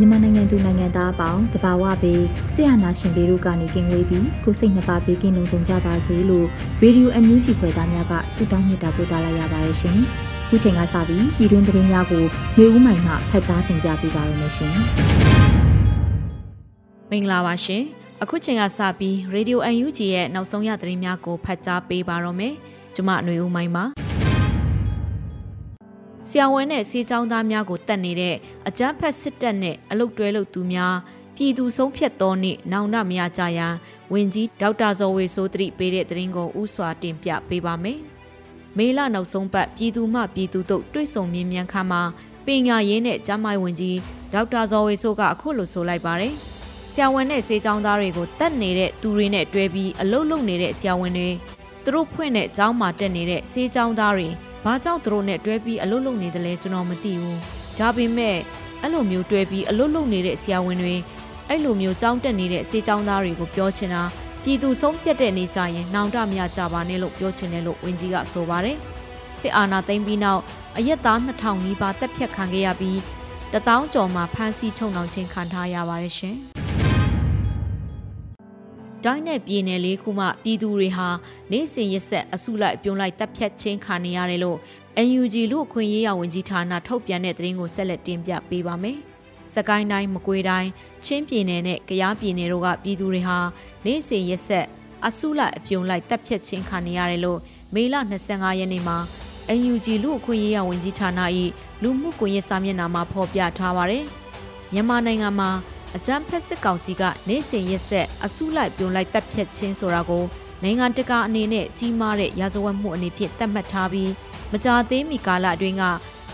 မြန်မာနိုင်ငံသူနိုင်ငံသားအပေါင်းတဘာဝပေးဆရာနာရှင်ပေတို့ကနေကင်းဝေးပြီးကိုစိတ်နှပါပေးကင်းလုံးကြုံကြပါစေလို့ရေဒီယိုအန်ယူဂျီခွဲသားများကဆုတောင်းမြတ်တာပို့သလာရပါတယ်ရှင်။ခုချိန်ကစပြီးပြည်တွင်းသတင်းများကိုမျိုးဦးမိုင်မှဖတ်ကြားတင်ပြပေးပါရမရှင်။မင်္ဂလာပါရှင်။အခုချိန်ကစပြီးရေဒီယိုအန်ယူဂျီရဲ့နောက်ဆုံးရသတင်းများကိုဖတ်ကြားပေးပါရမယ်။ကျွန်မຫນွေဦးမိုင်ပါ။ ဆရာဝန်နဲ့ဆေးကျောင်းသားများကိုတတ်နေတဲ့အကြမ်းဖက်စစ်တပ်နဲ့အလုတ်တွဲလို့သူများပြည်သူဆုံးဖြတ်သောနေ့နောင်တမရကြရန်ဝင်ကြီးဒေါက်တာဇော်ဝေဆိုးသတိပေးတဲ့သတင်းကိုဥစွာတင်ပြပေးပါမယ်။မေလနောက်ဆုံးပတ်ပြည်သူမှပြည်သူတို့တွေ့ဆုံမြင်မြန်ခါမှာပညာရေးနဲ့ကျန်းမာရေးဝန်ကြီးဒေါက်တာဇော်ဝေဆိုးကအခုလိုဆိုလိုက်ပါတယ်။ဆရာဝန်နဲ့ဆေးကျောင်းသားတွေကိုတတ်နေတဲ့သူတွေနဲ့တွဲပြီးအလုတ်လုပ်နေတဲ့ဆရာဝန်တွေသူတို့ဖွင့်တဲ့ကျောင်းမှာတက်နေတဲ့ဆေးကျောင်းသားတွေ ဘာကြောင့်သူတို့နဲ့တွဲပြီးအလုပ်လုပ်နေတယ်လဲကျွန်တော်မသိဘူးဒါပေမဲ့အဲ့လိုမျိုးတွဲပြီးအလုပ်လုပ်နေတဲ့ဆရာဝန်တွေအဲ့လိုမျိုးကြောင်းတက်နေတဲ့ဆေးကျောင်းသားတွေကိုပြောချင်တာပြည်သူဆုံးဖြတ်တဲ့နေကြရင်နောင်တမရကြပါနဲ့လို့ပြောချင်တယ်လို့ဝင်းကြီးကဆိုပါတယ်စစ်အာဏာသိမ်းပြီးနောက်အရက်သား2000နီးပါးတက်ဖြတ်ခံခဲ့ရပြီးတထောင်ကျော်မှဖမ်းဆီးချုပ်နှောင်ခြင်းခံထားရပါတယ်ရှင် တိုင်းနဲ့ပြည်နယ်လေးခုမှပြည်သူတွေဟာနေစဉ်ရက်ဆက်အစုလိုက်ပြုံလိုက်တပ်ဖြတ်ချင်းခံနေရတယ်လို့ NUG လူအခွင့်ရေးရဝန်ကြီးဌာနထုတ်ပြန်တဲ့သတင်းကိုဆက်လက်တင်ပြပေးပါမယ်။စကိုင်းတိုင်းမကွေးတိုင်းချင်းပြည်နယ်နဲ့ကယားပြည်နယ်တို့ကပြည်သူတွေဟာနေစဉ်ရက်ဆက်အစုလိုက်အပြုံလိုက်တပ်ဖြတ်ချင်းခံနေရတယ်လို့မေလ25ရက်နေ့မှာ NUG လူအခွင့်ရေးရဝန်ကြီးဌာန၏လူမှုကွန်ရက်စာမျက်နှာမှာဖော်ပြထားပါတယ်။မြန်မာနိုင်ငံမှာ အကြမ်းဖက်စစ်ကောင်စီကနေ့စဉ်ရက်ဆက်အစုလိုက်ပြုံလိုက်တပ်ဖြတ်ခြင်းဆိုတာကိုနိုင်ငံတကာအနေနဲ့ကြီးမားတဲ့ရာဇဝတ်မှုအနေဖြင့်သတ်မှတ်ထားပြီးမကြာသေးမီကာလအတွင်းက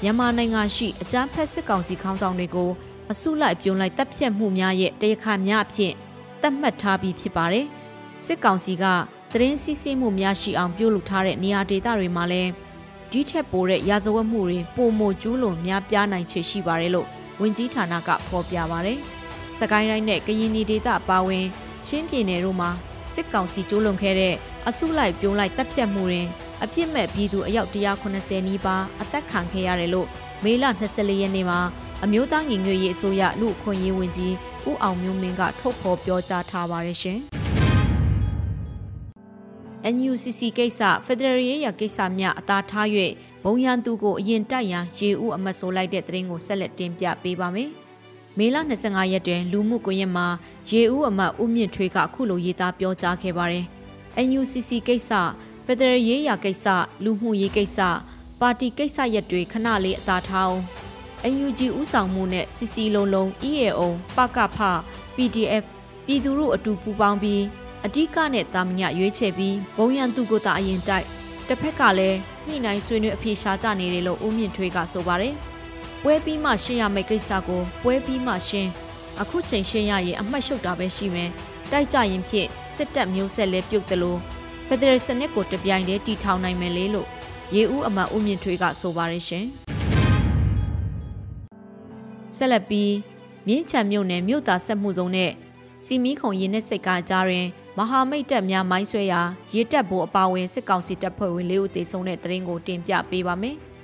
မြန်မာနိုင်ငံရှိအကြမ်းဖက်စစ်ကောင်စီခေါင်းဆောင်တွေကိုအစုလိုက်ပြုံလိုက်တပ်ဖြတ်မှုများရဲ့တရားခါများအဖြစ်သတ်မှတ်ထားပြီးဖြစ်ပါတယ်။စစ်ကောင်စီကသတင်းစီးဆင်းမှုများရှိအောင်ပြုလုပ်ထားတဲ့နေရာဒေသတွေမှာလည်းဒီထက်ပိုတဲ့ရာဇဝတ်မှုတွေပုံမကျူးလွန်များပြားနိုင်ချေရှိပါတယ်လို့ဝင်ကြီးဌာနကဖော်ပြပါတယ်။ စကိုင်းတိုင်းနဲ့ကရင်ပြည်ဒေသပါဝင်ချင်းပြည်နယ်တို့မှာစစ်ကောင်စီကျိုးလွန်ခဲ့တဲ့အစုလိုက်ပြုံးလိုက်တပ်ဖြတ်မှုတွင်အပြစ်မဲ့ပြည်သူအယောက်190နီးပါးအသက်ခံခဲ့ရတယ်လို့မေလ24ရက်နေ့မှာအမျိုးသားညီညွတ်ရေးအစိုးရလူအခွင့်အရေးဝန်ကြီးဦးအောင်မျိုးမင်းကထုတ်ဖော်ပြောကြားထားပါတယ်ရှင်။ NUCC ကိစ္စဖက်ဒရယ်ရေးရကိစ္စများအသာထား၍ဘုံရန်သူကိုအရင်တိုက်ရန်ရေဦးအမတ်ဆိုလိုက်တဲ့သတင်းကိုဆက်လက်တင်ပြပေးပါမယ်။ မေလ25ရက်တွင်လူမှုကွန်ရက်မှာရေဦးအမတ်ဦးမြင့်ထွေးကအခုလိုရေးသားပြောကြားခဲ့ပါတယ်။ NUCC ကိစ္စဖက်ဒရယ်ရေးရာကိစ္စလူမှုရေးကိစ္စပါတီကိစ္စရက်တွေခဏလေးအသာထားအောင် NUG ဥဆောင်မှုနဲ့ CC လုံးလုံး EAO ပကဖ PDF ပြည်သူတို့အတူပူးပေါင်းပြီးအဓိကနဲ့တာမညရွေးချယ်ပြီးဘုံရန်သူကိုတာအရင်တိုက်တစ်ဖက်ကလည်းညှိနှိုင်းဆွေးနွေးအပြေရှားကြနေတယ်လို့ဦးမြင့်ထွေးကဆိုပါတယ်။ ပွဲပြီးမှရှင်းရမယ့်ကိစ္စကိုပွဲပြီးမှရှင်းအခုချိန်ရှင်းရရင်အမှတ်ရှုပ်တာပဲရှိမယ်တိုက်ကြရင်ဖြင့်စစ်တပ်မျိုးဆက်လဲပြုတ်တယ်လို့ဖက်ဒရယ်စနစ်ကိုတပြိုင်တည်းတီထောင်နိုင်မယ်လေလို့ရေဦးအမတ်ဦးမြင့်ထွေးကဆိုပါရရှင်ဆက်လက်ပြီးမြင်းချံမြို့နယ်မြို့သားဆက်မှုစုံနဲ့စီမီခုံရင်နဲ့စိတ်ကားကြားတွင် မဟာမိတ်တပ်များမိုင်းဆွဲရာရေတပ်ဘိုးအပါဝင်စစ်ကောင်စီတပ်ဖွဲ့ဝင်လေးဦးသေဆုံးတဲ့တရင်ကိုတင်ပြပေးပါမယ်။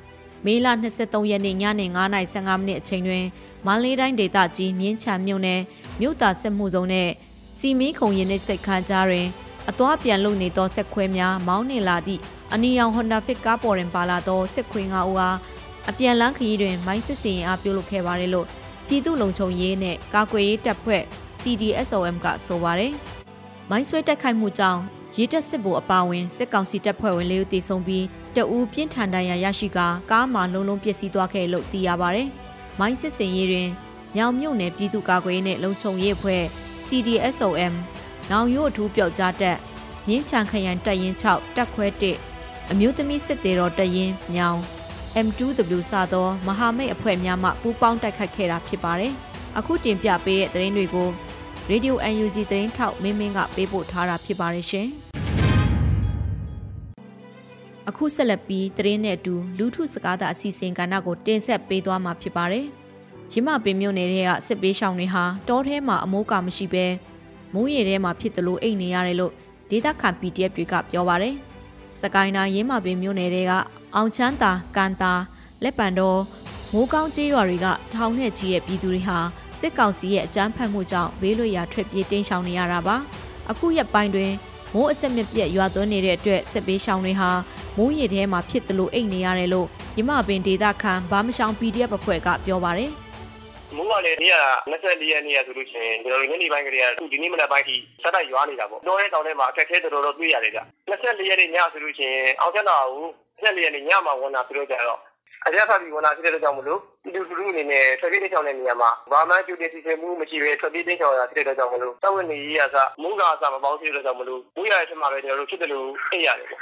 မေလ23ရက်နေ့ညနေ9:15မိနစ်အချိန်တွင်မန္တလေးတိုင်းဒေသကြီးမြင်းချံမြို့နယ်မြို့သားစစ်မှုစုံနဲ့စီမီခုံရင်နှင့်စိတ်ခမ်းကြားတွင်အသွားပြန်လုံနေသောဆက်ခွဲများမောင်းနေလာသည့်အနီရောင် Honda Fit ကားပေါ်တွင်ပါလာသောစစ်ခွေးငါဦးအားအပြန်လန်းခရီးတွင်မိုင်းစစ်စင်အားပြုလုပ်ခဲ့ပါတယ်လို့ပြည်သူ့လုံခြုံရေးနဲ့ကာကွယ်ရေးတပ်ဖွဲ့ CDSOM ကဆိုပါတယ်။မိုင်းဆွဲတိုက်ခိုက်မှုကြောင့်ရေတပ်စစ်ဗိုလ်အပါအဝင်စစ်ကောင်စီတပ်ဖွဲ့ဝင်လေးဦးတေဆုံးပြီး တအူးပြင်းထန်ဒဏ်ရာရရှိကာကားမှာလုံးလုံးပျက်စီးသွားခဲ့လို့သိရပါတယ်။မိုင်းစစ်စင်ရေးတွင်မြောင်မြို့နယ်ပြည်သူ့ကာကွယ်ရေးနဲ့လုံခြုံရေးအဖွဲ့ CDSOM နောင်ရိုးအထူးပျောက်ကြားတပ်မြင်းချံခရိုင်တပ်ရင်း6တပ်ခွဲ1အမျိုးသမီးစစ်သေးတော်တပ်ရင်းမြောင် M2W စသောမဟာမိတ်အဖွဲ့များမှပူးပေါင်းတိုက်ခိုက်ခဲ့တာဖြစ်ပါတယ်။အခုတင်ပြပေးတဲ့သတင်းတွေကို Radio UNG သတင်းထောက်မင်းမင်းကပေးပို့ထားတာဖြစ်ပါတယ်ရှင်။ အခုဆက်လက်ပြီးသတင်းနဲ့အတူလူထုစကားသအစီအစဉ်ကဏ္ဍကိုတင်ဆက်ပေးသွားမှာဖြစ်ပါတယ်။ရမပင်မြို့နယ်ထဲကစစ်ပေးရှောင်းတွေဟာတောထဲမှာအမိုးကမရှိဘဲမိုးရေထဲမှာဖြစ်သလိုအိတ်နေရတယ်လို့ဒေသခံ PDF တွေကပြောပါတယ်။စကိုင်းနာရင်းမပင်မြို့နယ်တွေကအောင်ချမ်းသာကန်တာလက်ပံတော်မိုးကောင်းကျေးရွာတွေကထောင်နဲ့ချီတဲ့ပြည်သူတွေဟာစစ်ကောင်စီရဲ့အကြမ်းဖက်မှုကြောင့်ဘေးလွတ်ရာထွက်ပြေးတိမ်းရှောင်နေရတာပါအခုရက်ပိုင်းတွင်မိုးအဆက်မပြတ်ရွာသွန်းနေတဲ့အတွက်စစ်ပေးရှောင်တွေဟာ မိုးရေထဲမှာဖြစ်သလိုအိတ်နေရတယ်လို့ရမပင်ဒေတာခန်ဘာမရှောင် PDF အဖွဲ့ကပြောပါတယ်မိုးကလည်းနေ့က24ရက်နေ့ကဆိုလို့ရှိရင်ကျွန်တော်တို့ညနေပိုင်းကလေးကအခုဒီနေ့မနက်ပိုင်းထိစက်တိုက်ရွာနေတာပေါ့။တောထဲတောင်ထဲမှာအခက်အခဲတော်တော်တွေ့ရတယ်ဗျ။24ရက်နေ့ညဆိုလို့ရှိရင်အောင်ကျန်းတာကို24ရက်နေ့ညမှာဝင်တာဆိုတော့ကြတော့အကြမ်းဖက်ပြီးဝင်လာဖြစ်တဲ့အတွက်ကြောင့်မလို့ပြည်သူလူထုအနေနဲ့ထွက်ပြေးတိတ်ဆောင်တဲ့နေရာမှာဘာမှကြိုတင်စီစဉ်မှုမရှိဘဲထွက်ပြေးတိတ်ဆောင်ရတာဖြစ်တဲ့အတွက်ကြောင့်မလို့တပ်ဝင်နေရေးအစမူးကအစမပေါင်းဖြစ်တဲ့အတွက်ကြောင့်မလို့မူးရတဲ့ထက်မှာပဲကျွန်တော်တို့ဖြစ်တယ်လို့သိရတယ်ပေါ့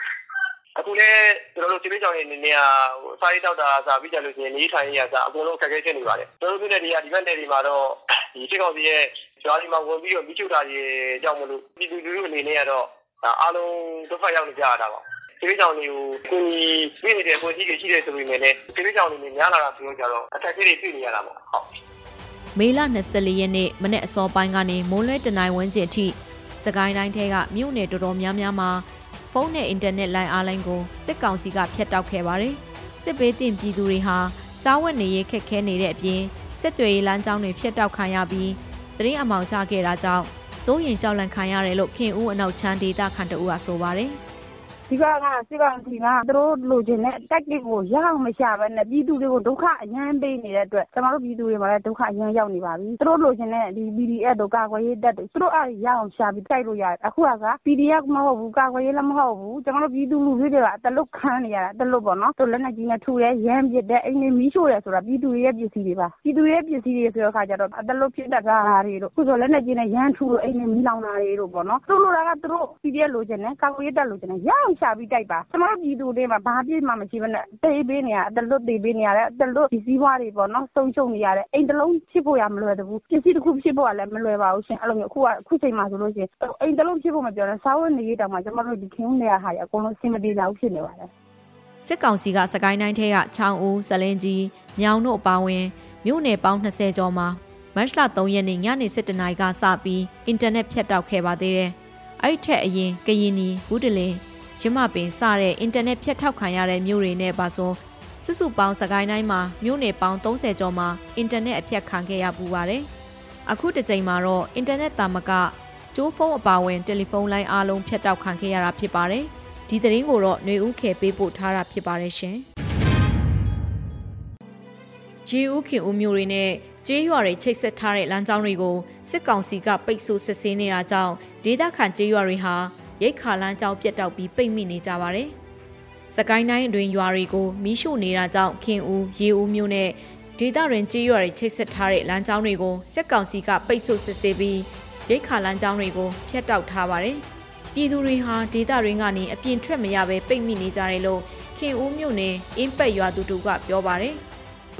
အခုလည်းကျွန်တော်တို့စစ်ပေးဆောင်နေနေနေဟိုစာရေးတောက်တာအစားပြီးကြလို့ရှိရင်နေထိုင်ရေးအစားအကုန်လုံးအခက်အခဲဖြစ်နေပါတယ်ကျွန်တော်တို့ပြည်နယ်ဒီကဒီဘက်နယ်တွေမှာတော့ဒီစစ်ကောင်စီရဲ့ရွာဒီမှာဝင်ပြီးတော့မိချုပ်တာကြီးကြောင့်မလို့ပြည်သူလူထုအနေနဲ့ကတော့အားလုံးဒုက္ခရောက်နေကြရတာပါဆေးကြောင်တွေကိုကိုကြီးပြည်နေတဲ့ကိုကြီးတွေရှိတယ်ဆိုပေမဲ့လည်းဆေးကြောင်တွေများလာတာဆိုတော့ကြတော့အထက်ကြီးတွေတွေ့နေရတာပေါ့ဟုတ်မေလ24ရက်နေ့မနေ့အစောပိုင်းကနေမိုးလွဲတနိုင်ဝန်းကျင်ထိစကိုင်းတိုင်းထဲကမြို့နယ်တော်တော်များများမှာ ဖုန်းနဲ့အင်တာနက်လိုင်းအားလိုင်းကိုစစ်ကောင်စီကဖျက်တောက်ခဲ့ပါတယ်။စစ်ဘေးတင်ပြည်သူတွေဟာစားဝတ်နေရေးခက်ခဲနေတဲ့အပြင်စစ်တွေလမ်းကြောင်းတွေဖျက်တောက်ခံရပြီးတရင်အမောင်ချခဲ့တာကြောင့်စိုးရင်ကြောက်လန့်ခံရတယ်လို့ခင်ဦးအနောက်ချမ်းဒေတာခန်တူကဆိုပါတယ်။ ဒီကကစစ်ကောင်စီက သူတို့လိုချင်တဲ့ tactic ကို ရအောင်မရှာဘဲနဲ့ ပြည်သူတွေကို ဒုက္ခအရမ်းပေးနေတဲ့အတွက် ကျမတို့ ပြည်သူတွေမှာလည်း ဒုက္ခအရမ်းရောက်နေပါပြီ။သူတို့လိုချင်တဲ့ဒီ PDF တို့ ကာကွယ်ရေးတပ်တွေသူတို့အဲ့ရအောင်ရှာပြီး တိုက်လို့ရတယ်။အခုက PDF မဟုတ်ဘူး ကာကွယ်ရေးလည်း မဟုတ်ဘူး ကျမတို့ ပြည်သူလူထုတွေကအတလွတ်ခံနေရတာအတလွတ်ပေါ့နော်။သူလက်နက်ကြီးနဲ့ထုတယ် ရမ်းပစ်တယ် အိမ်တွေမီးရှို့တယ်ဆိုတာ ပြည်သူတွေရဲ့ ပစ္စည်းတွေပါ။ပြည်သူတွေရဲ့ ပစ္စည်းတွေဆိုတဲ့အခါကျတော့အတလွတ်ဖြစ်တတ်တာတွေတို့ အခုဆို လက်နက်ကြီးနဲ့ ရမ်းထုလို့ အိမ်တွေမီးလောင်တာတွေတို့ပေါ့နော်။သူတို့လိုတာက သူတို့ PDF လိုချင်တယ် ကာကွယ်ရေးတပ် လိုချင်တယ် ရအောင်ရှာပြီးတိုက်ပါ ကျမတို့ပြည်သူတွေမှာ ဘာပြည့်မှမရှိဘဲနဲ့တေးပေးနေရအတလွတ်တေးပေးနေရတယ်အတလွတ်ဒီစည်းဝါးတွေပေါ့နော် ဆုံးရှုံးနေရတယ် အိမ်တလုံးဖြစ်ဖို့ရမလွယ်ဘူး ပစ္စည်းတစ်ခုဖြစ်ဖို့ကလည်း မလွယ်ပါဘူးရှင်အဲ့လိုမျိုးအခုကအခုချိန်မှာဆိုလို့ရှိရင် အိမ်တလုံးဖြစ်ဖို့ မပြောနဲ့ စားဝတ်နေရေးတောင်မှ ကျမတို့ဒီခင်းနေရဟာရအကုန်လုံးအဆင်မပြေကြဘူး ဖြစ်နေပါတယ် စစ်ကောင်စီကစကိုင်းတိုင်းထဲက ချောင်းဦးဇလင်းကြီးညောင်တို့အပါဝင် မြို့နယ်ပေါင်း20ကျော်မှာ မတ်လ3ရက်နေ့ ညနေ7:00နာရီကစပြီး အင်တာနက်ဖြတ်တောက်ခဲ့ပါသေးတယ်။အဲ့ဒီထက်အရင် ကရင်နီဘူးတလင် ရမပင်စတဲ့အင်တာနက်ဖြတ်ထောက်ခံရတဲ့မြို့တွေနဲ့ပါဆိုစုစုပေါင်းစကိုင်းတိုင်းမှာမြို့နယ်ပေါင်း30ကျော်မှာအင်တာနက်အဖြတ်ခံခဲ့ရပူပါတယ်။အခုတစ်ချိန်မှာတော့အင်တာနက်တာမကကျိုးဖုန်းအပါအဝင်တယ်လီဖုန်းလိုင်းအားလုံးဖြတ်တောက်ခံခဲ့ရတာဖြစ်ပါတယ်။ဒီသတင်းကိုတော့ຫນွေဦးခေပေးပို့ထားတာဖြစ်ပါတယ်ရှင်။ရေဦးခင်ဦးမျိုးတွေနဲ့ကျေးရွာတွေချိတ်ဆက်ထားတဲ့လမ်းကြောင်းတွေကိုစစ်ကောင်စီကပိတ်ဆို့စစ်ဆေးနေတာကြောင့်ဒေသခံကျေးရွာတွေဟာ ရိတ်ခါလန်းကြောင်းပြတ်တောက်ပြီးပိတ်မိနေကြပါတယ်။စကိုင်းတိုင်းအတွင်းရွာတွေကိုမီးရှို့နေတာကြောင့်ခင်ဦးရေဦးမျိုးနဲ့ဒေသတွင်ကြေးရွာတွေချိတ်ဆက်ထားတဲ့လမ်းကြောင်းတွေကိုစစ်ကောင်စီကပိတ်ဆို့စစ်ဆေးပြီးရိတ်ခါလမ်းကြောင်းတွေကိုဖျက်တောက်ထားပါတယ်။ပြည်သူတွေဟာဒေသတွေကနေအပြင်ထွက်မရဘဲပိတ်မိနေကြတယ်လို့ခင်ဦးမြို့နယ်အင်းပက်ရွာသူတို့ကပြောပါတယ်။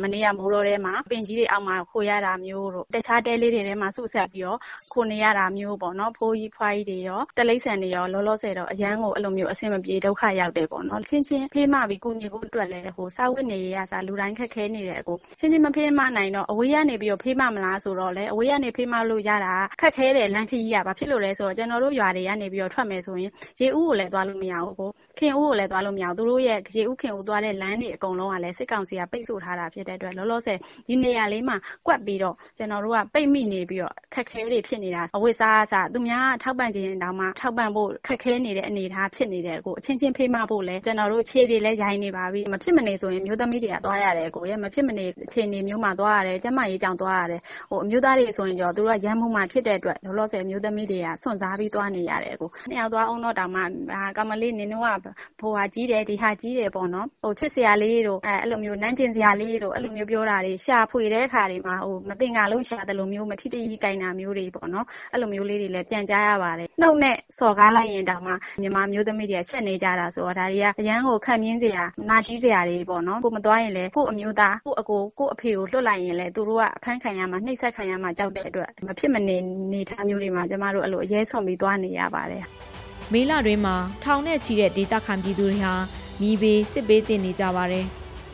မနေ့က မိုးတောထဲမှာ ပင်ကြီးတွေအောက်မှာ ခိုရတာမျိုးတို့ တခြားတဲလေးတွေထဲမှာ စုစပ်ပြီးတော့ ခိုနေရတာမျိုးပေါ့နော်ဖိုးကြီးဖွားကြီးတွေရောတလိမ့်ဆန်တွေရော လောလောဆယ်တော့ အရန်ကို အဲ့လိုမျိုး အဆင်မပြေ ဒုက္ခရောက်တယ်ပေါ့နော်ချင်းချင်း ဖေးမပြီးကိုညီကိုအတွက်လည်းဟိုစာဝတ်နေရစားလူတိုင်းခက်ခဲနေတယ်အကိုချင်းချင်း မဖေးမနိုင်တော့ အဝေးကနေပြီးတော့ ဖေးမမလားဆိုတော့လေအဝေးကနေ ဖေးမလို့ရတာ ခက်ခဲတယ် လမ်းခရီးရပါဖြစ်လို့လဲဆိုတော့ ကျွန်တော်တို့ ရွာတွေကနေပြီးတော့ ထွက်မယ်ဆိုရင် ရေဦးကိုလည်း သွားလို့မရဘူးကိုခင်ဦးကိုလည်း သွားလို့မရဘူး သူတို့ရဲ့ ရေဦး ခင်ဦးသွားတဲ့ လမ်းတွေအကုန်လုံးကလည်း စစ်ကောင်စီက ပိတ်ဆို့ထားတာဖြစ်တဲ့အတွက် လောလောဆယ် ဒီနေရာလေးမှာ ကွက်ပြီးတော့ ကျွန်တော်တို့က ပိတ်မိနေပြီးတော့ခက်ခဲတွေ ဖြစ်နေတာ အဝိစားအစ သူများထောက်ပံ့ခြင်းတောင်မှ ထောက်ပံ့ဖို့ ခက်ခဲနေတဲ့ အနေအထား ဖြစ်နေတဲ့ကိုအချင်းချင်း ဖေးမဖို့လဲကျွန်တော်တို့ ခြေတွေလည်းရိုင်းနေပါပြီ မဖြစ်မနေဆိုရင်မျိုးသမီးတွေက သွားရတယ်ကိုရဲ့မဖြစ်မနေ အခြေအနေမျိုးမှာ သွားရတယ် ကျမရေးကြောင်သွားရတယ်ဟိုအမျိုးသားတွေဆိုရင်ကြောသူတို့ကရမ်းမှုမှဖြစ်တဲ့အတွက် လောလောဆယ်မျိုးသမီးတွေက စွန့်စားပြီး သွားနေရတယ်ကိုနှစ်ယောက်သွားအောင်တော့တောင်မှကမလေး နင်တို့ကဘိုဟာကြီးတယ် ဒီဟာကြီးတယ်ပေါ့နော်ဟိုချစ်စရာလေးတို့အဲအဲ့လိုမျိုးနန်းကျင်စရာလေးတို့အဲ့လိုမျိုးပြောတာတွေရှာဖွေတဲ့အခါတွေမှာဟိုမတင်ကလုံးရှာတယ်လို့မျိုးမထိတိကြီးကင်တာမျိုးတွေပေါ့နော်အဲ့လိုမျိုးလေးတွေလည်းပြန်ကြားရပါတယ်နှုတ်နဲ့စော်ကားလိုက်ရင်တောင်မှမြန်မာမျိုးသမီးတွေကရှက်နေကြတာဆိုတော့ဒါတွေကအရန်ကိုခံမြင့်စရာနာကြီးစရာတွေပေါ့နော်ကိုမသွားရင်လည်းကို့အမျိုးသားကို့အကိုကို့အဖေကိုလွတ်လိုက်ရင်လည်းသူတို့ကအဖမ်းခံရမှာနှိပ်စက်ခံရမှာကြောက်တဲ့အတွက်မဖြစ်မနေနေထားမျိုးတွေမှာကျမတို့အဲ့လိုအရေးဆုံးပြီးသွားနေရပါတယ်မေလတွင်မှာထောင်နဲ့ချီတဲ့ဒေသခံပြည်သူတွေဟာမိဘေးစစ်ဘေးတင်နေကြပါတယ်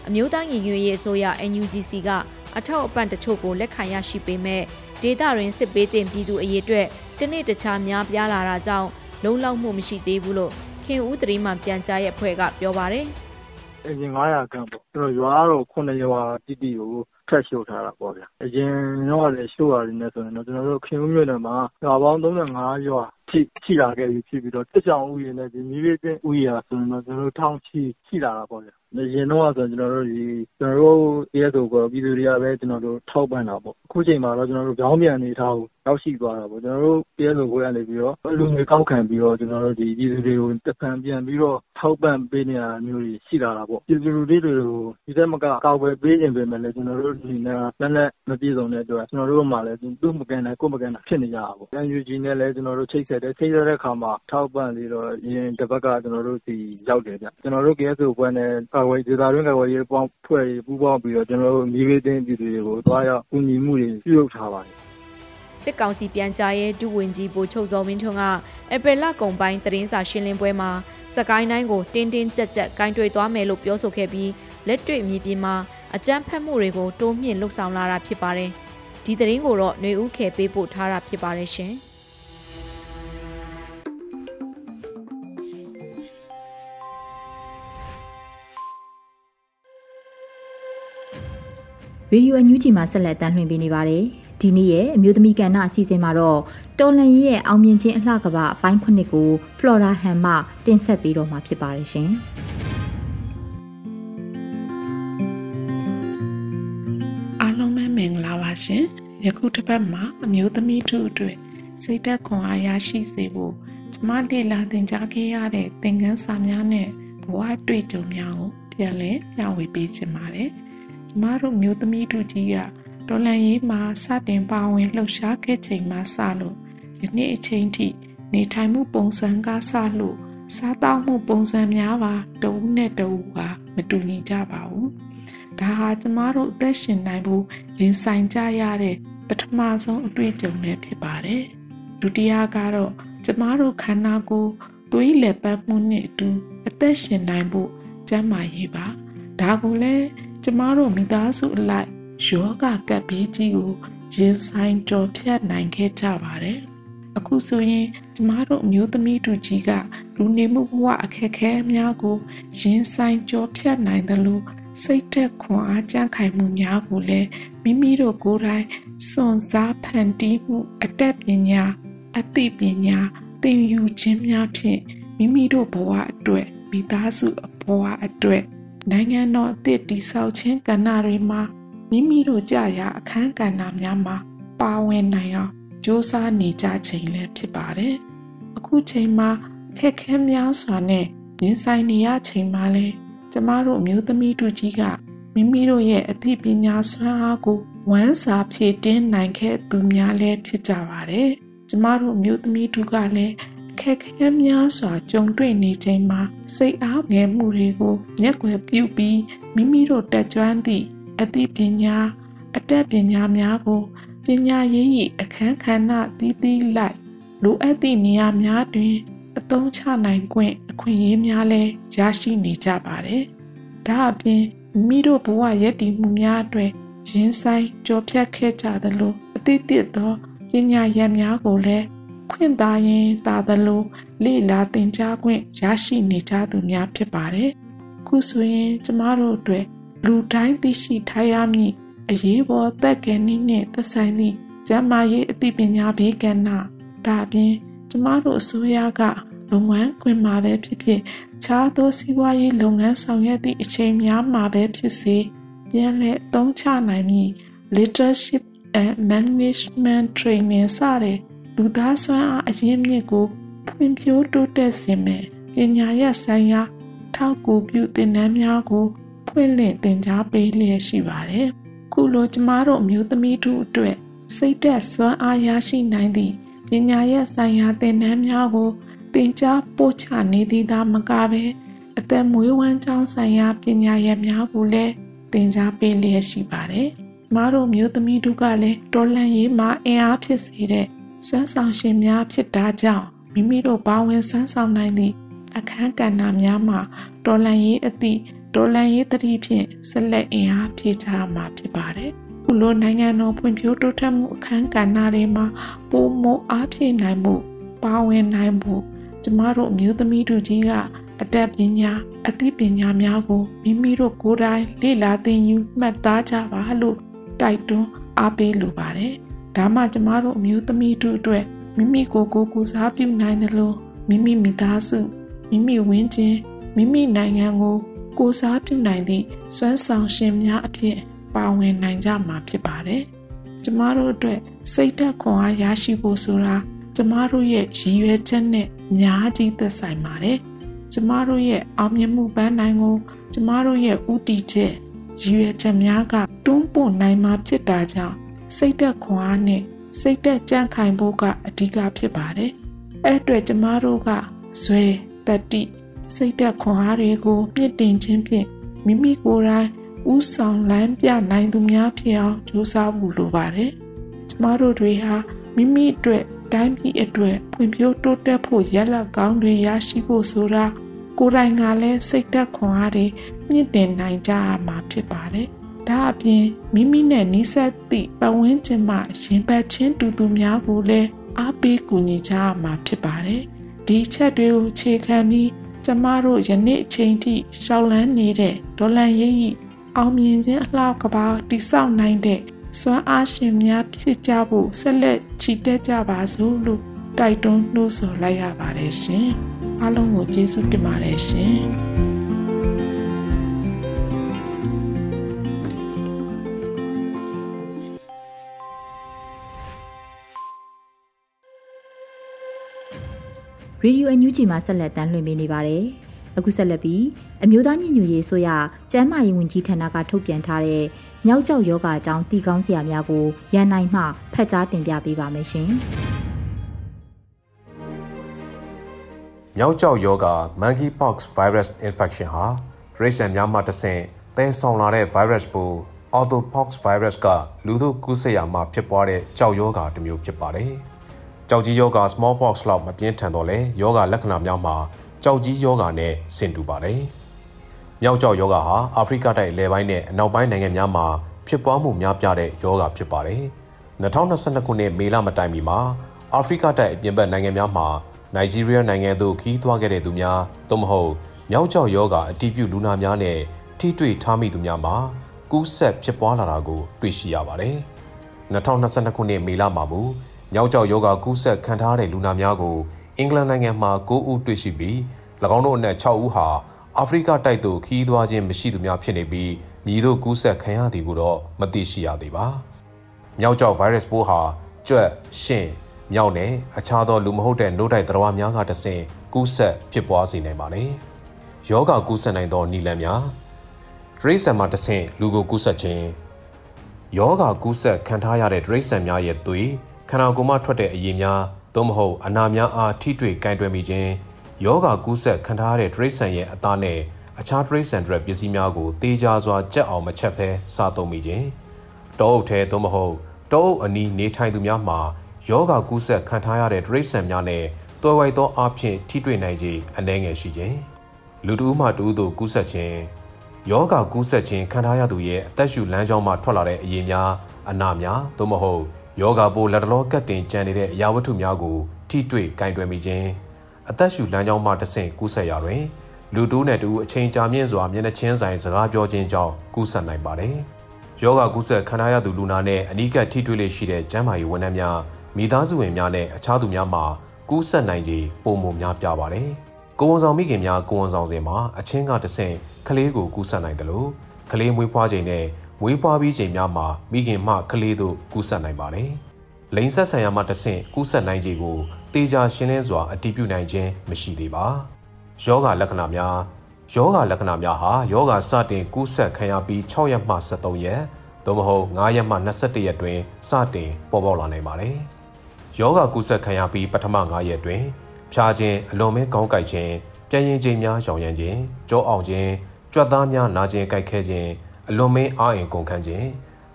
အမျိုးသားညီညွတ်ရေးအစိုးရ NUGC ကအထောက်အပံ့တချို့ကိုလက်ခံရရှိပေမဲ့ဒေသတွင်စစ်ဘေးတင်ပြည်သူအရေးအတွက်တနေ့တခြားများပြားလာတာကြောင့်လုံလောက်မှုမရှိသေးဘူးလို့ခင်ဦးတရီမှပြန်ကြားရဲ့အဖွဲ့ကပြောပါတယ်။အရင်900ခန့်ပေါ့ကျွန်တော်ရွာတော့9ရွာတိတိကိုထက်ရှို့ထားတာပေါ့ဗျာ။အရင်တော့လည်းရှို့ရတယ်နဲ့ဆိုရင်တော့ကျွန်တော်တို့ခင်ဦးမြို့နယ်မှာရွာပေါင်း35ရွာ ထိရှိလာခဲ့ပြီဖြစ်ပြီးတော့ စစ်ကြောင်ဥယျာဉ်နဲ့ဒီမိဘချင်းဥယျာဉ်ဆိုရင်တော့ ကျွန်တော်တို့ ထောင်ချီရှိလာတာပေါ့ဗျာ။အရင်တော့ဆိုကျွန်တော်တို့ဒီကျွန်တော်တို့ ASO ကိုပြည်သူတွေကပဲကျွန်တော်တို့ထောက်ပံ့တာပေါ့။အခုချိန်မှာတော့ကျွန်တော်တို့ကြောင်းပြန်နေထားကို ရောက်ရှိသွားတာပေါ့ ကျွန်တော်တို့ ASO ကိုရနေပြီးတော့လူငွေကောက်ခံပြီးတော့ကျွန်တော်တို့ဒီပြည်သူတွေကိုတစ်ဖန်ပြန်ပြီးတော့ ထောက်ပံ့ပေးနေတာမျိုးတွေ ရှိလာတာပေါ့။ပြည်သူလူထုတွေကို ဒီတက်မကကောက်ပဲပေးခြင်းပဲမဲ့လည်း ကျွန်တော်တို့ဒီနဲ့လက်လက်မပြေဆုံးတဲ့အတွက် ကျွန်တော်တို့မှလည်း သူ့မကန်နိုင် ကိုမကန်နိုင် ဖြစ်နေကြတာပေါ့။ UNG နဲ့လည်းကျွန်တော်တို့ချိတ်ဆက်တယ် ချိတ်ဆက်တဲ့အခါမှာထောက်ပံ့ပြီးတော့ရင်တစ်ပတ်က ကျွန်တော်တို့ဒီရောက်တယ်ဗျ ကျွန်တော်တို့ KSO ဘွဲနဲ့ကာဝေးဒေသတွင်း ကာဝေးရေးပေါင်းဖွဲ့ရေးပူးပေါင်းပြီးတော့ ကျွန်တော်တို့မြေပေးသိန်းပြည်သူတွေကို သွားရောက်ကူညီမှုတွေ ပြုလုပ်ထားပါတယ် စစ်ကောင်စီပြန်ကြားရေး ဒုဝန်ကြီး ဗိုလ်ချုပ်ဇော်မင်းထွန်းက ဧပြီလကုန်ပိုင်း သတင်းစာရှင်းလင်းပွဲမှာစကိုင်းတိုင်းကို တင်းတင်းကြပ်ကြပ်ဂိုင်းတွေသွားမယ်လို့ ပြောဆိုခဲ့ပြီး လက်တွေ့မြေပြင်မှာ အကြမ်းဖက်မှုတွေကို တိုးမြင့်လှုပ်ဆောင်လာတာ ဖြစ်ပါတယ်။ဒီသတင်းကိုတော့ຫນွေဦးခဲပေးပို့ထားတာ ဖြစ်ပါတယ်ရှင်။ ရေဒီယိုအန်ယူဂျီမှာဆက်လက်တမ်းလွှင့်ပေးနေပါတယ်။ဒီနေ့ရဲ့အမျိုးသမီးကဏ္ဍအစီအစဉ်မှာတော့တော်လန်ရဲ့အောင်မြင်ခြင်းအလှကပအပိုင်းခုနှစ်ကို Flora Han မှတင်ဆက်ပေးတော့မှာဖြစ်ပါတယ်ရှင်။အားလုံးပဲမင်္ဂလာပါရှင်။ယခုတစ်ပတ်မှာအမျိုးသမီးတို့အတွက်စိတ်သက်ခွန်အားရရှိစေဖို့ကျမလေ့လာသင်ကြားခဲ့ရတဲ့သင်ခန်းစာများနဲ့ဘဝတွေ့ကြုံများကိုပြန်လည်မျှဝေပေးချင်ပါတယ်။ မတို့မျိုးသမီးတို့ကြီးကဒေါ်လန်ရေးမှာစတင်ပါဝင်လှုပ်ရှားခဲ့ချိန်မှစလို့ယနေ့အချိန်ထိနေထိုင်မှုပုံစံကစလို့စားတောက်မှုပုံစံများပါတဝူးနဲ့တဝူးပါမတူညီကြပါဘူးဒါဟာကျမတို့အသက်ရှင်နိုင်ဖို့ရင်ဆိုင်ကြရတဲ့ပထမဆုံးအတွေ့အကြုံလည်းဖြစ်ပါတယ်ဒုတိယကတော့ကျမတို့ခန္ဓာကိုယ်သွေးလက်ပတ်မှုနဲ့အတူအသက်ရှင်နိုင်ဖို့ကျန်းမာရေးပါဒါကိုလည်း ကျမတို့မိသားစုအလိုက်ယောဂကပ်ဘေးကြီးကိုရင်ဆိုင်ကြော်ဖြတ်နိုင်ခဲ့ကြပါတယ်။အခုဆိုရင်ကျမတို့အမျိုးသမီးတို့ကြီးကလူနေမှုဘဝအခက်အခဲများကိုရင်ဆိုင်ကြော်ဖြတ်နိုင်သလိုစိတ်သက်ခွန်အားကြံ့ခိုင်မှုများကိုလည်းမိမိတို့ကိုယ်တိုင်စွန့်စားဖန်တီးမှုအတတ်ပညာအသိပညာသင်ယူခြင်းများဖြင့်မိမိတို့ဘဝအတွက်မိသားစုဘဝအတွက် နိုင်ငံတော်အသစ်တည်ဆောက်ခြင်းကဏ္ဍတွေမှာမိမိတို့ကြာရအခန်းကဏ္ဍများမှာပါဝင်နိုင်အောင်စ조사နေကြချိန်လည်းဖြစ်ပါတယ်။အခုချိန်မှာခက်ခဲများစွာနဲ့ရင်ဆိုင်နေရချိန်မှာလဲကျမတို့မျိုးသမီးတို့ကြီးကမိမိတို့ရဲ့အသိပညာစွမ်းအားကိုဝမ်းစာဖြည့်တင်းနိုင်ခဲ့သူများလည်းဖြစ်ကြပါတယ်။ကျမတို့မျိုးသမီးတို့ကလည်းခ က်ခဲများစွာကြုံတွေ့နေချိန်မှာစိတ်အားငယ်မှုတွေကိုမျက်ွယ်ပြုပြီးမိမိတို့တက်ကြွသည့်အသိပညာအတတ်ပညာများကိုပညာရေး၏အခန်းကဏ္ဍသီးသီးလိုက်လိုအပ်သည့်နေရာများတွင် အသုံးချနိုင်ခွင့်အခွင့်အရေးများလည်းရရှိနေကြပါတယ်။ဒါအပြင်မိမိတို့ဘဝရည်တည်မှုများအတွက်ရင်းဆိုင်ကြောဖြတ်ခဲ့ကြသလိုအသည့်တည်းသောပညာရည်များကိုလည်း ခွင့်သာရင်သာသလိုလေ့လာသင်ကြားခွင့်ရရှိနေကြသူများဖြစ်ပါတယ်။ခုဆိုရင်ကျမတို့အတွက်လူတိုင်းသိရှိထားရမည်အရေးပေါ်သက်ကယ်နည်းနှင့်သက်ဆိုင်သည့်ကျန်းမာရေးအသိပညာဘေးကဏ္ဍဒါအပြင်ကျမတို့အစိုးရကလုပ်ငန်းခွင်မှာပဲဖြစ်ဖြစ်ခြားသောစီးပွားရေးလုပ်ငန်းဆောင်ရွက်သည့်အချိန်များမှာပဲဖြစ်စေပြန်လည်သုံးချနိုင်မည် leadership and management training စတဲ့ လူသားစွမ်းအားအရင်းမြစ်ကိုဖွံ့ဖြိုးတိုးတက်စေမယ်ပညာရပ်ဆိုင်ရာထောက်ကူပြုသင်တန်းများကိုဖွင့်လှစ်သင်ကြားပေးလျက်ရှိပါတယ်။ခုလိုကျမတို့အမျိုးသမီးတို့အတွက်စိတ်သက်စွမ်းအားရရှိနိုင်သည့်ပညာရပ်ဆိုင်ရာသင်တန်းများကိုသင်ကြားပို့ချနေသည်သာမကဘဲအသက်မွေးဝမ်းကြောင်းဆိုင်ရာပညာရပ်များကိုလည်းသင်ကြားပေးလျက်ရှိပါတယ်။ကျမတို့မျိုးသမီးတို့ကလည်းတော်လန့်ရေးမှာအင်အားဖြစ်စေတဲ့ စွမ်းဆောင်ရှင်များဖြစ်တာကြောင့်မိမိတို့ဘာဝင်ဆန်းဆောင်နိုင်သည့်အခန်းကဏ္ဍများမှာတော်လန်ရေးအသည့်တော်လန်ရေးတတိဖြင့်ဆက်လက်အင်အားဖြည့်ချမှာဖြစ်ပါတယ်။ခုလိုနိုင်ငံတော်ဖွံ့ဖြိုးတိုးတက်မှုအခန်းကဏ္ဍတွေမှာပုံမအားဖြည့်နိုင်မှုပါဝင်နိုင်မှုကျမတို့အမျိုးသမီးတို့ကြီးကအတတ်ပညာအသိပညာများကိုမိမိတို့ကိုယ်တိုင်လေ့လာသင်ယူမှတ်သားကြပါလို့တိုက်တွန်းအားပေးလိုပါတယ်။ ဒါမှကျမတို့အမျိုးသမီးတို့အတွက်မိမိကိုယ်ကိုယ်ကိုစားပြုနိုင်တယ်လို့မိမိမိသားစုမိမိဝင်းချင်းမိမိနိုင်ငံကိုကိုစားပြုနိုင်သည့်စွမ်းဆောင်ရှင်များအဖြစ်ပါဝင်နိုင်ကြမှာဖြစ်ပါတယ်။ကျမတို့အတွက်စိတ်ဓာတ်ခွန်အားရရှိဖို့ဆိုတာကျမတို့ရဲ့ရည်ရွယ်ချက်နဲ့အများကြီးသက်ဆိုင်ပါတယ်။ကျမတို့ရဲ့အောင်မြင်မှုပန်းနိုင်ကိုကျမတို့ရဲ့ဥတီချက်ရည်ရွယ်ချက်များကတွန်းပို့နိုင်မှာဖြစ်တာကြောင့် စိတ်ဓာတ်ခွန်အားနဲ့စိတ်သက်ကြံ့ခိုင်ဖို့ကအဓိကဖြစ်ပါတယ်။အဲ့အတွက်ကျမတို့ကဇွဲတတိစိတ်သက်ခွန်အားတွေကိုမြင့်တင်ခြင်းဖြင့်မိမိကိုယ်တိုင်ဥဆောင်လမ်းပြနိုင်သူများဖြစ်အောင်ကြိုးစားဖို့လိုပါတယ်။ကျမတို့တွေဟာမိမိအတွက်တိုင်းပြည်အတွက်ဖွံ့ဖြိုးတိုးတက်ဖို့ရလကောင်းတွေရရှိဖို့ဆိုတာကိုယ်တိုင်ကလည်းစိတ်သက်ခွန်အားတွေမြင့်တင်နိုင်ကြရမှာဖြစ်ပါတယ်။ ဒါအပြင်မိမိနဲ့နီးစပ်သည့်ပတ်ဝန်းကျင်မှရင်ပတ်ချင်းတူသူများကိုလည်းအားပေးကူညီကြရမှာဖြစ်ပါတယ်။ဒီချက်တွေကိုခြေခံပြီးကျမတို့ယနေ့အချိန်ထိရှောက်လန်းနေတဲ့ဒေါ်လန်ရိပ်အောင်မြင်ခြင်းအလှကပါတိဆောက်နိုင်တဲ့စွမ်းအားရှင်များဖြစ်ကြဖို့ဆက်လက်ချီတက်ကြပါစို့လို့တိုက်တွန်းနှိုးဆော်လိုက်ရပါတယ်ရှင်။အားလုံးကိုကျေးဇူးတင်ပါတယ်ရှင်။ Radio NUG မှာဆက်လက်တမ်းလွှင့်ပေးနေပါတယ်။အခုဆက်လက်ပြီးအမျိုးသားညီညွတ်ရေးဆိုရကျန်းမာရေးဝန်ကြီးဌာနကထုတ်ပြန်ထားတဲ့မြောက်ကျောက်ယောဂအကြောင်းတည်ကောင်းစရာများကိုရန်နိုင်မှဖတ်ကြားတင်ပြပေးပါမယ်ရှင်။မြောက်ကျောက်ယောဂ Monkeypox virus infection ဟာရိတ်ဆန်များမှတဆင့်သဲဆောင်လာတဲ့ virus ပို Orthopox virus ကလူတို့ကူးစက်ရာမှာဖြစ်ပွားတဲ့ကြောက်ယောဂတစ်မျိုးဖြစ်ပါတယ်။ ကြောက်ကြီးယောဂ smallpox လောက်မပြင်းထန်တော့လဲယောဂလက္ခဏာများမှာကြောက်ကြီးယောဂနဲ့ဆင်တူပါတယ်။မြောက်ကျောက်ယောဂဟာအာဖရိကတိုက်အလယ်ပိုင်းနဲ့အနောက်ပိုင်းနိုင်ငံများမှာဖြစ်ပွားမှုများပြားတဲ့ယောဂဖြစ်ပါတယ်။2022ခုနှစ်မေလမတိုင်မီမှာအာဖရိကတိုက်အပြင်ဘက်နိုင်ငံများမှာနိုင်ဂျီးရီးယားနိုင်ငံသို့ခီးသွားခဲ့တဲ့သူများသို့မဟုတ်မြောက်ကျောက်ယောဂအတီးပြုလူနာများနဲ့ထိတွေ့ထားမိသူများမှာကူးစက်ဖြစ်ပွားလာတာကိုတွေ့ရှိရပါတယ်။2022ခုနှစ်မေလမှာမူ ညောက်ကြောက်ယောဂကူးစက်ခံထားတဲ့လူနာများကိုအင်္ဂလန်နိုင်ငံမှာ9ဦးတွေ့ရှိပြီး၎င်းတို့အနက်6ဦးဟာအာဖရိကတိုက်သို့ခီးသွားခြင်းမရှိသူများဖြစ်နေပြီးမြည်တို့ကူးစက်ခံရသည်ကိုတော့မသိရှိရသေးပါ။မြောက်ကြောက်ဗိုင်းရပ်စ်ပိုးဟာကြွက်၊ရှင်၊မြောက်နဲ့အခြားသောလူမဟုတ်တဲ့နို့တိုက်သတ္တဝါများကတဆင့်ကူးစက်ဖြစ်ပွားစေနိုင်ပါလေ။ယောဂကူးစက်နိုင်သောနည်းလမ်းများဒရိစံမှာတဆင့်လူကိုကူးစက်ခြင်းယောဂကူးစက်ခံထားရတဲ့ဒရိစံများရဲ့သွေး ခန္ဓာကိုယ်မှထွက်တဲ့အရည်များသို့မဟုတ်အနာများအားထိတွေ့ကင်တွယ်မိခြင်းယောဂကူးဆက်ခံထားရတဲ့တရိษံရဲ့အသားနဲ့အခြားတရိษံတွေပစ္စည်းများကိုတေးကြစွာကြက်အောင်မချက်ဖဲစားသုံးမိခြင်းတောအုပ်ထဲသို့မဟုတ်တောအုပ်အနီးနေထိုင်သူများမှာယောဂကူးဆက်ခံထားရတဲ့တရိษံများနဲ့တွယ်ဝိုက်သောအဖြစ်ထိတွေ့နိုင်ခြင်းအနည်းငယ်ရှိခြင်းလူတူးမှတူးသို့ကူးဆက်ခြင်းယောဂကူးဆက်ခြင်းခံထားရသူရဲ့အသက်ရှူလမ်းကြောင်းမှထွက်လာတဲ့အရေးများအနာများသို့မဟုတ် ယောဂပိုးလက်တလောကတ်တင်ကြံနေတဲ့အရာဝတ္ထုများကိုထိတွေ့ကင်တွယ်မိခြင်းအသက်ရှူလမ်းကြောင်းမှတဆင့်ကူးဆက်ရာတွင်လူလူတူးနဲ့တူအချိန်ကြာမြင့်စွာမျက်နှာချင်းဆိုင်စကားပြောခြင်းကြောင့်ကူးစက်နိုင်ပါတယ်။ယောဂကူးစက်ခံရသူလူနာနဲ့အနီးကပ်ထိတွေ့လေးရှိတဲ့ကျန်းမာရေးဝန်ထမ်းများမိသားစုဝင်များနဲ့အခြားသူများမှာကူးစက်နိုင်ခြေပုံမများပြပါတယ်။ကိုဝန်ဆောင်မိခင်များကိုဝန်ဆောင်စဉ်မှာအချင်းကတဆင့်ကလေးကိုကူးစက်နိုင်တယ်လို့ကလေးမွေးဖွားချိန်နဲ့ မွေးဖွားပြီးချိန်များမှာမိခင်မှကလေးတို့ကူးစက်နိုင်ပါတယ်။လိင်ဆက်ဆံရမှတဆင့်ကူးစက်နိုင်ခြေကိုတေချာရှင်းလင်းစွာအတည်ပြုနိုင်ခြင်းမရှိသေးပါ။ယောဂလက္ခဏာများယောဂလက္ခဏာများဟာယောဂစတင်ကူးစက်ခံရပြီး6ရက်မှ73ရက်သို့မဟုတ်9ရက်မှ21ရက်တွင်စတင်ပေါ်ပေါက်လာနိုင်ပါတယ်။ယောဂကူးစက်ခံရပြီးပထမ9ရက်တွင်ဖြာခြင်းအလွန်မဲကောင်းကိုက်ခြင်းပြန်ရင်ခြင်းများရောင်ရမ်းခြင်းကြောအောင်ခြင်းကြွက်သားများနာကျင်ကြိုက်ခဲခြင်း အလွန်မင်းအားအင်ကုန်ခန်းခြင်း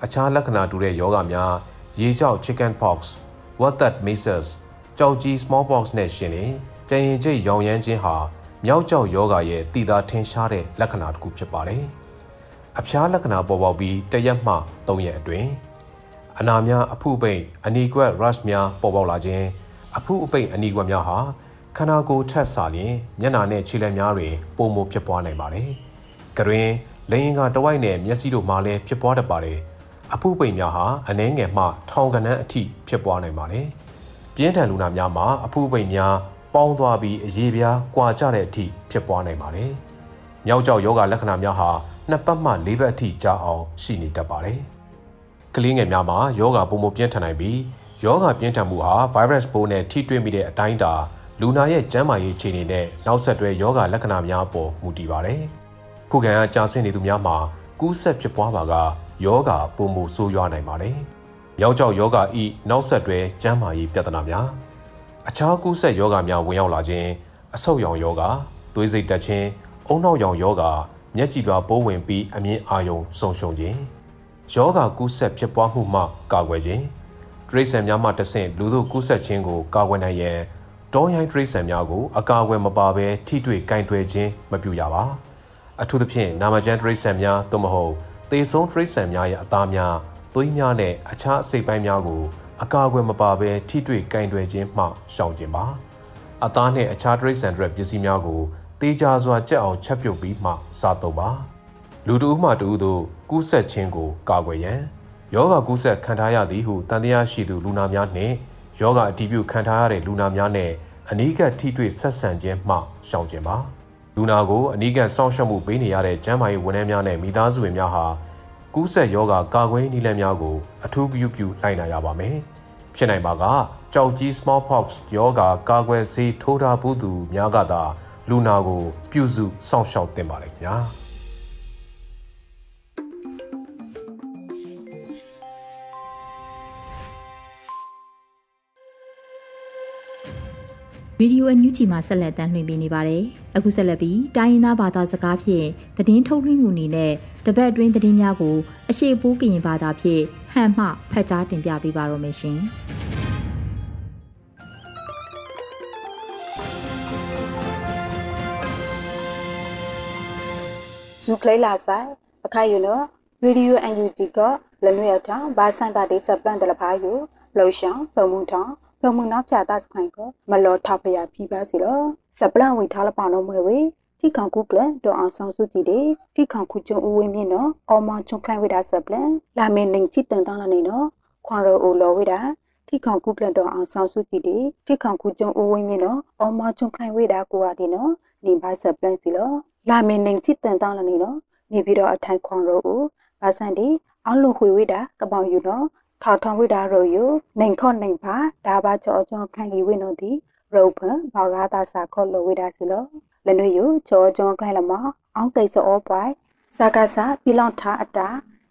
အခြားလက္ခဏာတူတဲ့ယောဂများရေကြောက် chicken pox what that measles ကြောက်ကြီး smallpox နဲ့ရှင်လင်ပြန်ရင်ကျိတ်ရောင်ရမ်းခြင်းဟာမြောက်ကျောက်ယောဂရဲ့တည်တာထင်ရှားတဲ့လက္ခဏာတစ်ခုဖြစ်ပါတယ်။အဖျားလက္ခဏာပေါ်ပေါက်ပြီးတရက်မှ၃ရက်အတွင်းအနာများအဖုပိတ်အနီကွက် rush များပေါ်ပေါက်လာခြင်းအဖုအပိတ်အနီကွက်များဟာခန္ဓာကိုယ်ထက်စာလျင်မျက်နာနဲ့ခြေလက်များတွင်ပုံမဖြစ်ပွားနိုင်ပါတယ်။ကတွင် လိင်ကတဝိုက်နဲ့မျက်စိတို့မှာလည်းဖြစ်ပွားတတ်ပါတယ်။အဖုပိတ်များဟာအနှဲငယ်မှထောင်ကနန်းအထိဖြစ်ပွားနိုင်ပါတယ်။ပြင်းထန်လူနာများမှာအဖုပိတ်များပေါင်းသွားပြီးအရေးပြားကွာကြတဲ့အထိဖြစ်ပွားနိုင်ပါတယ်။မြောက်ကျောက်ယောဂလက္ခဏာများဟာနှစ်ပတ်မှလေးပတ်အထိကြာအောင်ရှိနေတတ်ပါတယ်။ကလေးငယ်များမှာယောဂပုံမပြင်းထန်နိုင်ပြီးယောဂပြင်းထန်မှုဟာ virus ပိုးနဲ့ထိတွေ့မိတဲ့အတိုင်းတာလူနာရဲ့ကျန်းမာရေးအခြေအနေနဲ့နောက်ဆက်တွဲယောဂလက္ခဏာများပေါ်မူတည်ပါတယ်။ ခုခံအားကြာဆင်းနေသူများမှာကူးဆက်ဖြစ်ပွားပါကယောဂပုံမဆိုးရွားနိုင်ပါတယ်။ယောက်ျောက်ယောဂဤနောက်ဆက်တွဲကျန်းမာရေးပြဿနာများအခြားကူးဆက်ယောဂများဝင်ရောက်လာခြင်းအဆုတ်ရောင်ယောဂသွေးစိတ်တက်ခြင်းအုံနောက်ရောင်ယောဂမျက်ကြည်လွှာပိုးဝင်ပြီးအမြင်အာရုံဆုံးရှုံးခြင်းယောဂကူးဆက်ဖြစ်ပွားမှုမှကာကွယ်ခြင်းတရိษံများမှတဆင့်လူတို့ကူးဆက်ခြင်းကိုကာကွယ်နိုင်ရန်တောရိုင်းတရိษံများကိုအကာအကွယ်မပါဘဲထိတွေ့ကင်တွယ်ခြင်းမပြုရပါ အထူးသဖြင့်နာမကျန်းတရိတ်ဆန်များသို့မဟုတ်သေဆုံးတရိတ်ဆန်များရဲ့အသားများသွေးများနဲ့အခြားအစိတ်ပိုင်းများကိုအကာအကွယ်မပါဘဲထိတွေ့ကင်တွယ်ခြင်းမှရှောင်ကျဉ်ပါအသားနဲ့အခြားတရိတ်ဆန်တွေပစ္စည်းများကိုတေးကြစွာကြက်အောင်ချက်ပြုတ်ပြီးမှစားသုံးပါလူတူမှတူတို့ကူးဆက်ခြင်းကိုကာကွယ်ရန်ယောဂကူးဆက်ခံထားရသည်ဟုတန်တရားရှိသူလူနာများနှင့်ယောဂအတီးပြုခံထားရတဲ့လူနာများနဲ့အနီးကပ်ထိတွေ့ဆက်ဆံခြင်းမှရှောင်ကျဉ်ပါ လူနာကိုအနီးကပ်စောင့်ရှောက်မှုပေးနေရတဲ့ကျန်းမာရေးဝန်ထမ်းများနဲ့မိသားစုဝင်များဟာကူးဆက်ယောဂကာကွယ်နည်းလမ်းများကိုအထူးပြုပြုလိုက်နာရပါမယ်ဖြစ်နိုင်ပါကကြောက်ကြီး smallpox ယောဂကာကွယ်ဆေးထိုးထားဘူးသူများကသာလူနာကိုပြုစုစောင့်ရှောက်တင်ပါလေခင်ဗျာ ဗီဒီယိုအန်ယူဂျီမှာဆက်လက်တမ်းလွှင့်ပေးနေပါတယ်။အခုဆက်လက်ပြီးတိုင်းရင်းသားဘာသာစကားဖြင့်သတင်းထုတ်လွှင့်မှုအနေနဲ့တပတ်အတွင်းသတင်းများကိုအရှိပိုးကရင်ဘာသာဖြင့်ဟန်မှဖတ်ကြားတင်ပြပေးပါရမရှင်။ဇူကလေးလာဆိုင်အခါယူနော်ရေဒီယိုအန်ယူဂျီကလနွေအထောင်ဘာစန်တာဒေးစပလန်တလဖာယူလှုပ်ရှောင်းလုံမှုထောင် လုံမှုနောက်ဖြာတစခိုင်ကမလောထဖရဖိပါစီတော့စပလန်ဝီထားလပနောမွေဝေတိခေါကုကလဒေါအောင်ဆောင်စုကြည်တဲ့တိခေါခုကျုံဦးဝင်းမြင့်နော်အော်မောင်ချုံခိုင်ဝိဒါစပလန်လာမင်းနင်းချစ်တန်တောင်းလာနေနော်ခွန်ရိုအိုလောဝိဒါတိခေါကုကလဒေါအောင်ဆောင်စုကြည်တဲ့တိခေါခုကျုံဦးဝင်းမြင့်နော်အော်မောင်ချုံခိုင်ဝိဒါကိုဟာဒီနော်နေပါစပလန်စီလောလာမင်းနင်းချစ်တန်တောင်းလာနေနော်နေပြီးတော့အထိုင်ခွန်ရိုအိုဘာစန်ဒီအောက်လုံခွေဝိဒါကပောင်ယူနော် ထောက်ထောင်ဝိဒါရိုယိုနိုင်ခော့နိုင်ပါဒါပါချောချောခိုင်ကြီးဝိနော်ဒီရုပ်ဖန်ဘာဂါတာစာခော့လိုဝိဒါစီလောလနွေယိုချောချောခိုင်လမအောင်ကိစ္စအောပွိုင်စာကစားပြလောင်ထားအတာ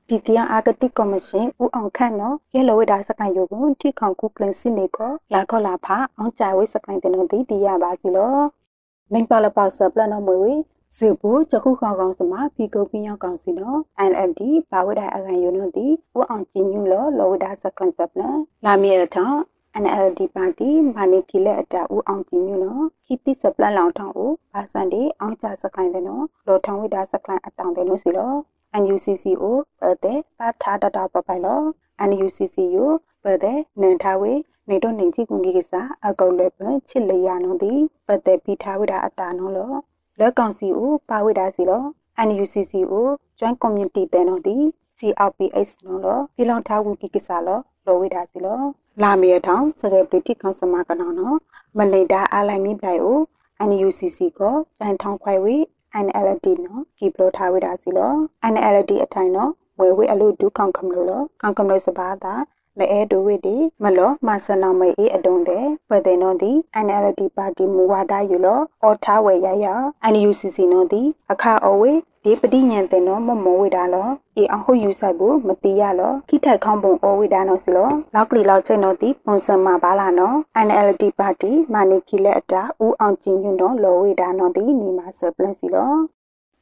ဒီကရအာဂတိကော်မရှင်ဦးအောင်ခန့်နော်ရဲလဝိဒါစကန်ယုကိုထိခေါင်ခုကလင်စင်နေကောလာခောလာဖာအောင်ကြိုင်ဝိစကန်တင်တို့ဒီရပါစီလောနိုင်ပါလပါစပလနမွေဝေ စေဘူချခုခေါကောင်စမဖီကုတ်ပြင်းရောက်ကောင်စီနော် NLD ဘာဝဒအကန်ယုံတို့ဒီဦးအောင်ကျင်းညူလောလောဝဒစကန်ပပလလာမီရထောင်း NLD ပါတီမာနီကီလက်အတာဦးအောင်ကျင်းညူနော်ခိတိစပလလောင်ထောင်းဦးဘာစန်ဒီအောင်ကြစကန်တဲ့နော်လောထောင်းဝဒစကန်အတောင်တဲ့လို့စီလော NUCCO ပတဲ့ပါထာဒတာပပိုင်လော NUCCU ပတဲ့နန်ထားဝေနေတော့နေကြည့်ကူကြီးကစားအကောက်လည်းပဲချစ်လေရနော်ဒီပတဲ့ပိထားဝဒအတာနော်လော လက်ကောင်စီကိုပါဝိတာစီလော NUCC ကို Joint Community တဲ့နော်ဒီ CRPS နော်လောပြည်လောင်ထားဝူကိကိစာလောလောဝိတာစီလောလာမီရထောင်စရဲပလီတိကောင်စမကနောနော်မနေတာအလိုက်မိပလိုက်ကို NUCC ကိုစန်ထောင်းခွိုင်ဝီ NLD နော်ဒီပလိုထားဝိတာစီလော NLD အထိုင်နော်ဝဲဝဲအလို့ဒုကောင်ကမလို့လောကောင်ကမလို့စပါတာ လဲအဲဒိုဝိဒီမလောမဆနာမေအေအတုံးတဲ့ပတဲ့နော်ဒီ NLD ပါတီမူဝါဒယူလောအော်ထားဝဲရရ NUCC နော်ဒီအခါအဝေးဒီပတိညံတဲ့နော်မမောဝိဒါလောအေအောင်ဟုတ်ယူဆိုင်ဘူးမတိရလောခိထိုက်ခေါပုံအောဝိဒါနော်စီလောလောက်ကလီလောက်ချက်နော်ဒီပုံစံမှာပါလာနော် NLD ပါတီမာနီကီလက်အတာဦးအောင်ကျင်းညွန်းတော့လောဝိဒါနော်ဒီနီမာဆပလန်စီလော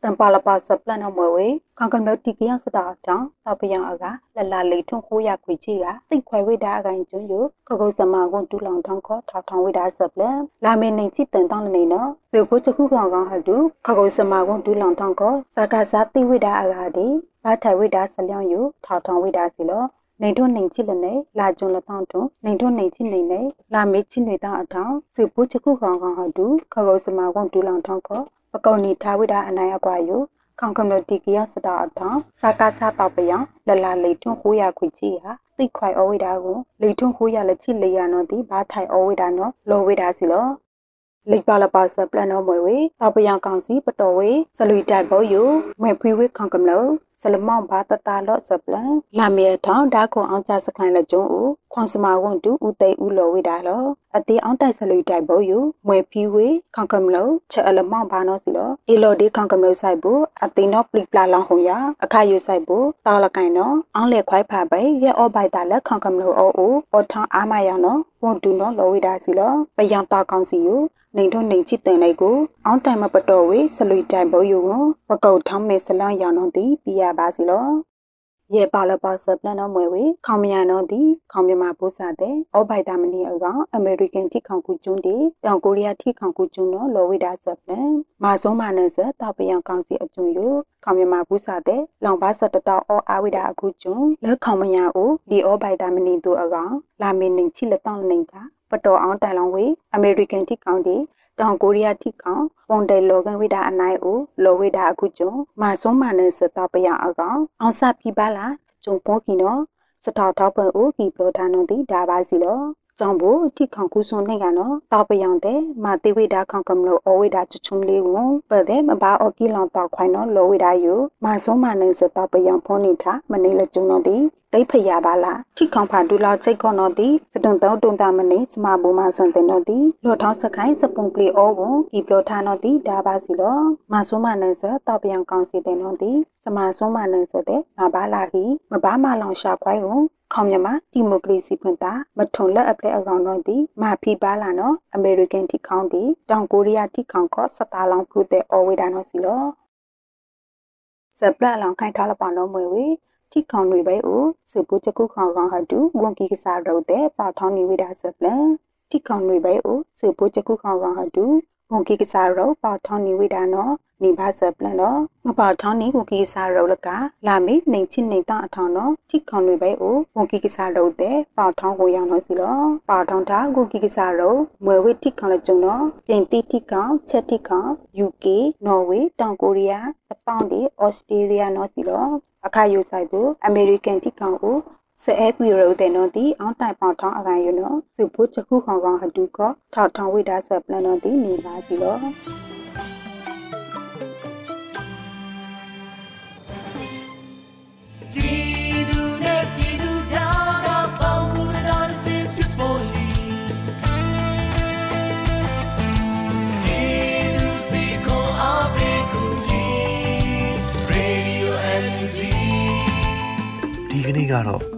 တံပါလပါစပလန်နော်မွေဝေခေါကံမတီကရစတာတောင်းတော့ပယံအကလလလေးထွန်ခိုးရခွေချီကတိတ်ခွဲဝိဒါအကန်ကျွန်းယခကုစမကွန်တူလောင်ထောင်းခေါထောက်ထောင်းဝိဒါစပလန်လာမေနေချစ်တန်တောင်းနေနော်စေဖို့ချခုကောင်ကောင်ဟတူခကုစမကွန်တူလောင်ထောင်းခေါစကားစားတိဝိဒါအကာဒီဘာထိုင်ဝိဒါဆလျောင်းယထောက်ထောင်းဝိဒါစီလောနေတို့နေချစ်လနဲ့လာကြုံလတောင်းတုံနေတို့နေချစ်နေနဲ့လာမေချစ်နေတောင်းအထောင်းစေဖို့ချခုကောင်ကောင်ဟတူခကုစမကွန်တူလောင်ထောင်းခေါ ပကုံနီထားဝိဒါအနိုင်အကွာယခေါင်ကမ္လတီကရစတာအထောင်စာကားစားတောက်ပယံလလလေထွန်းခိုးရခွေကြီးဟာတိခွိုင်အဝိဒါကိုလေထွန်းခိုးရလက်ချိလေရနော်ဒီဘာထိုင်အဝိဒါနော်လောဝိဒါစီလော လိပါလပါစပလန်နော်မွေဝေတောက်ပယံကောင်စီပတော်ဝေစလူတိုင်ဘောယူမေဖွေဝေခေါင်ကမ္လောဆလမောင်ဘာတတာလော့စပလန်လာမီထောင်းဒါခွန်အောင်ကြစခိုင်လက်ကျုံဦးခွန်စမာဝန်တူဦးသိဦးလော်ဝိဒါလောအတေးအောင်တိုက်ဆလူတိုက်ဘောယူမွေဖီဝေခေါင်ကမလောချက်အလမောင်ဘာနောစီလောအီလော်ဒီခေါင်ကမလောဆိုင်ဘူးအတေးနောပလိပလာလောင်ဟုံရအခါယူဆိုင်ဘူးတောက်လကိုင်နောအောင်လက်ခွိုက်ဖာပဲရဲအောဘိုက်တာလက်ခေါင်ကမလောအိုအိုအောထောင်းအားမရနောဝန်တူနောလော်ဝိဒါစီလောပယံတောက်ကောင်စီယူ နေထုံနေချစ်တဲ့လိုက်ကိုအောင်းတိုင်မပတော်ဝေဆလွေတိုင်ဘောယူကိုပကုတ်ထောင်းမေဆလန်ရောင်တော့တီပြရပါစီလောရေပါလပါစပလန်တော့မွေဝေခေါမရနော်ဒီခေါမြမဘုစားတဲ့အောဘိုက်တာမနီအကောင်အမေရိကန်တိခေါကူကျွန်းတီတောင်ကိုရီးယားတိခေါကူကျွန်းတော့လော်ဝိဒါစပလန်မာဆုံးမနဲ့စတောက်ပယံကောင်စီအကျွန်းယခေါမြမဘုစားတဲ့လောင်ပါစတတောက်အောအာဝိဒါအခုကျွန်းလက်ခေါမရအိုဒီအောဘိုက်တာမနီတို့အကောင်လာမင်းနေချိလက်တောင်းနေက ပတော်အောင်တိုင်လောင်ဝေအမေရိကန်တိကောင်တီတောင်ကိုရီးယားထိကောင်ပုံတယ်လောကန်ဝိဒါအနိုင်အိုလောဝိဒါအခုကျုံမာဆုံးမနဲ့စတပယအကောင်အောင်စပြပါလားကျုံပေါ်ကီနော်စတောက်ထောက်ပံအိုကီပလိုဒါနွန်တီဒါပါစီလော ကြောင့်ဘို့ထိခေါင်ကူစွန်နေကနော်တောက်ပယောင်တဲ့မာတိဝိဒါခေါင်ကမလို့အဝိဒါချွချုံလေးကိုပတ်တဲ့မဘာအော်ကီလောင်တောက်ခွိုင်းနော်လောဝိဒါယူမာဆုံးမနဲ့စတောက်ပယောင်ဖုန်နေတာမနေလကျုံတော့ဒီတိတ်ဖရပါလားထိခေါင်ဖာဒူလာချိတ်ခေါနော်တီစတုံတောတုံတာမနေစမဘူမဆန်တဲ့နော်တီလောထောင်းစခိုင်းစပုံပလီအောကိုဒီပလောထာနော်တီဒါပါစီလောမဆုမနဲ့စတောက်ပြန်ကောင်းစီတဲ့နော်တီစမဆုမနဲ့စတဲ့မဘာလာဟီမဘာမလောင်ရှာခွိုင်းကို ခေါမြမဒီမိုကရေစီဖွင့်တာမထွန်လက်အပလက်အကောင်တော့ဒီမာဖီပါလာနော်အမေရိကန်တီခေါင်းတီတောင်ကိုရီးယားတီခေါင်းခော့စတာလောင်ဖုတဲ့အော်ဝေဒါနော်စီလောစပလလောင်ခိုင်ထားလပနော်မွေဝေတိခေါင်တွေပဲဦးစေပူချကုခေါင်ကောင်ဟတူဂွန်ကီကစားတော့တဲ့ပေါထောင်းနေဝိဒါစပလန်တိခေါင်တွေပဲဦးစေပူချကုခေါင်ကောင်ဟတူ ဂွန်ကီကစားတော့ပေါထောင်းနေဝိဒါနော်နေပါစပလန်တော့မပေါထောင်းနေဂွန်ကီကစားတော့လကလာမေနေချင်းနေတောင်းအထောင်းတော့တိခေါင်တွေပဲဦးဂွန်ကီကစားတော့တဲ့ပေါထောင်းကိုရောင်းလို့စီလောပေါထောင်းတာဂွန်ကီကစားတော့မွေဝိတိခေါင်လကြုံတော့ပြင်တိတိကောင်ချက်တိကောင် UK နော်ဝေတောင်ကိုရီးယားဂျပန်ဒီဩစတြေးလျနော်စီလောအခါယူဆိုင်ဘူးအမေရိကန်တိကောင်ကို စအဲကွီရိုတဲ့နော်ဒီအောင်တိုင်ပေါထောင်းအကန်ယူနော်စုဖို့ချခုခေါင်ကောင်ဟတူကထောက်ထောင်းဝိဒါဆက်ပလန်နော်ဒီနေပါစီလောဒီကနေ့ကတော့